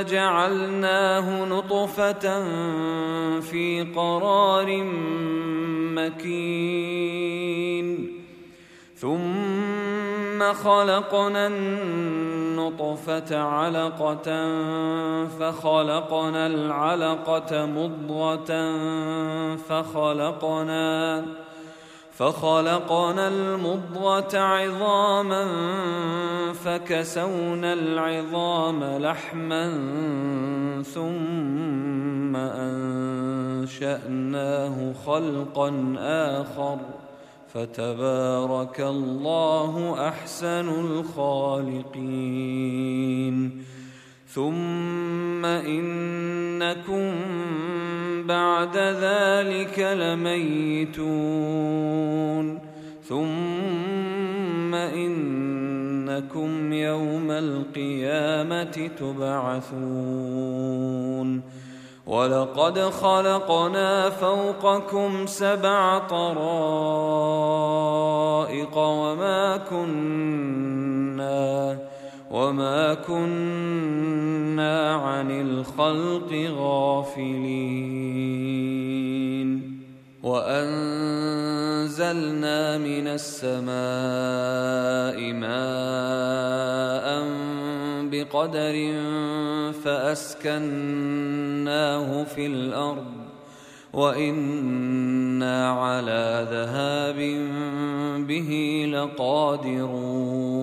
جعلناه نطفة في قرار مكين. ثم خلقنا النطفة علقة فخلقنا العلقة مضغة فخلقنا فخلقنا المضغة عظاما فكسونا العظام لحما ثم أنشأناه خلقا آخر فتبارك الله أحسن الخالقين. ثم إنكم بعد ذلك لميتون. ثم إنكم يوم القيامة تبعثون. ولقد خلقنا فوقكم سبع طرائق وما كنا وما كنا عن الخلق غافلين وانزلنا من السماء ماء بقدر فاسكناه في الأرض وأنا على ذهاب به لقادرون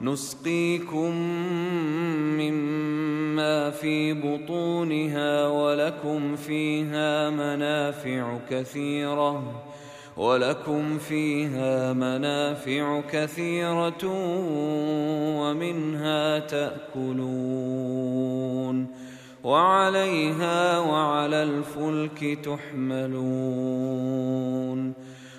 نسقيكم مما في بطونها ولكم فيها منافع كثيرة ولكم فيها منافع كثيرة ومنها تأكلون وعليها وعلى الفلك تحملون.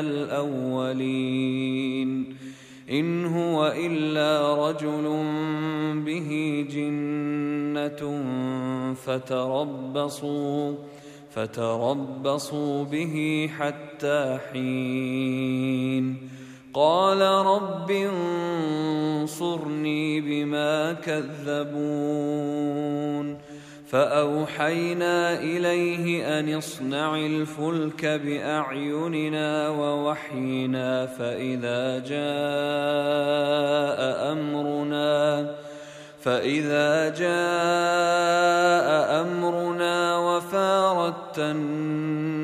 الأولين. إن هو إلا رجل به جنة فتربصوا فتربصوا به حتى حين. قال رب انصرني بما كذبون. فأوحينا إليه أن اصنع الفلك بأعيننا ووحينا فإذا جاء أمرنا فإذا جاء أمرنا وفاردت النور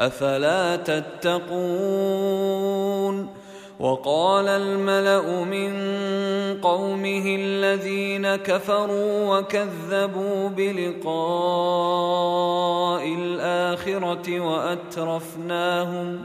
أفلا تتقون وقال الملأ من قومه الذين كفروا وكذبوا بلقاء الآخرة وأترفناهم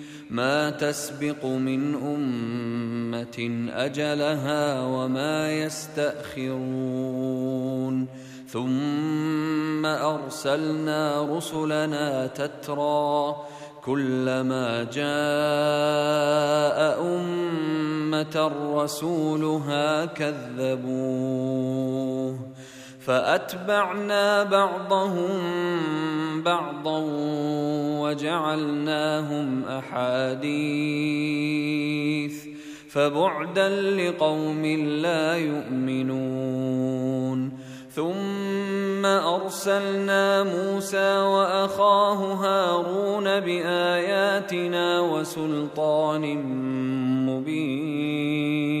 ما تسبق من أمة أجلها وما يستأخرون. ثم أرسلنا رسلنا تترى كلما جاء أمة رسولها كذبوه. فأتبعنا بعضهم بعضا وجعلناهم أحاديث فبعدا لقوم لا يؤمنون ثم أرسلنا موسى وأخاه هارون بآياتنا وسلطان مبين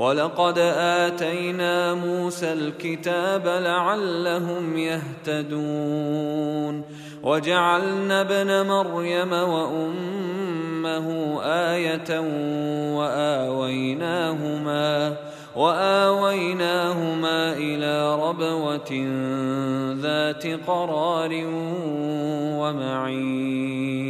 ولقد اتينا موسى الكتاب لعلهم يهتدون وجعلنا ابن مريم وامه إيه واويناهما واويناهما إلى ربوه ذات قرار ومعين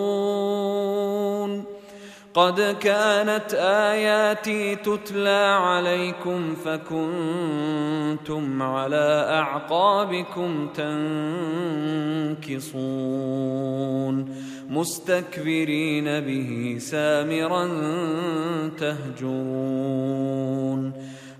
قد كانت آياتي تتلى عليكم فكنتم على أعقابكم تنكصون مستكبرين به سامرا تهجرون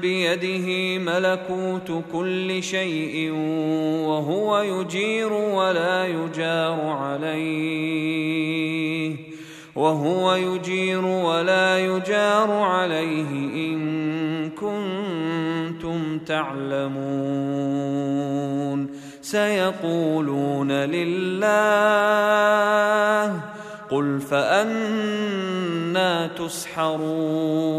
بيده ملكوت كل شيء وهو يجير ولا يجار عليه وهو يجير ولا يجار عليه إن كنتم تعلمون سيقولون لله قل فأنا تسحرون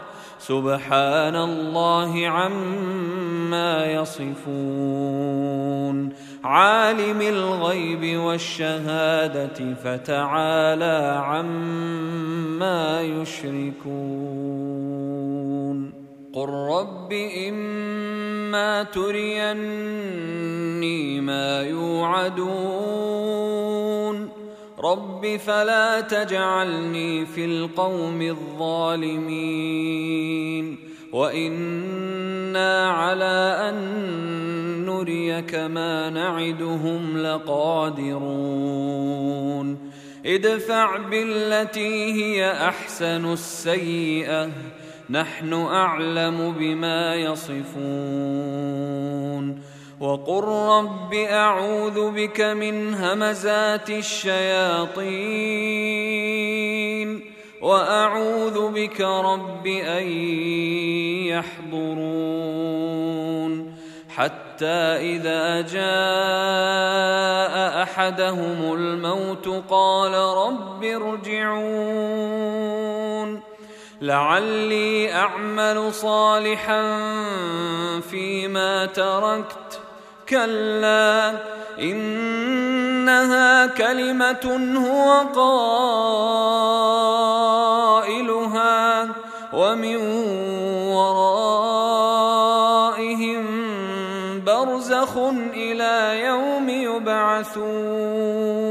سبحان الله عما يصفون. عالم الغيب والشهادة فتعالى عما يشركون. قل رب إما تريني ما يوعدون رب فلا تجعلني في القوم الظالمين وإنا على أن نريك ما نعدهم لقادرون ادفع بالتي هي احسن السيئه نحن اعلم بما يصفون وقل رب اعوذ بك من همزات الشياطين واعوذ بك رب ان يحضرون حتى اذا جاء احدهم الموت قال رب ارجعون لعلي اعمل صالحا فيما تركت كلا إنها كلمة هو قائلها ومن ورائهم برزخ إلى يوم يبعثون.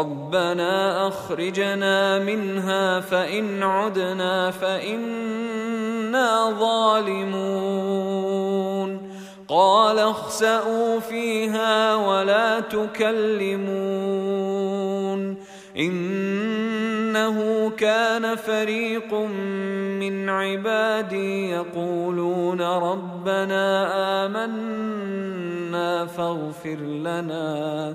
ربنا أخرجنا منها فإن عدنا فإنا ظالمون. قال اخسئوا فيها ولا تكلمون. إنه كان فريق من عبادي يقولون ربنا آمنا فاغفر لنا.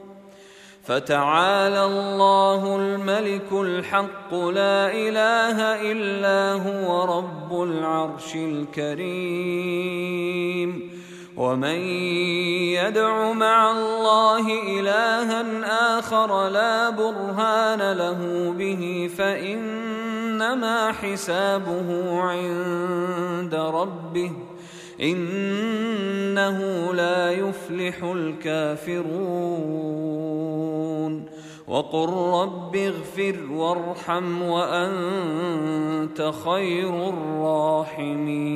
فتعالى الله الملك الحق لا إله إلا هو رب العرش الكريم. ومن يدع مع الله إلها آخر لا برهان له به فإنما حسابه عند ربه. إنه لا يفلح الكافرون. وقل رب اغفر وارحم وأنت خير الراحمين.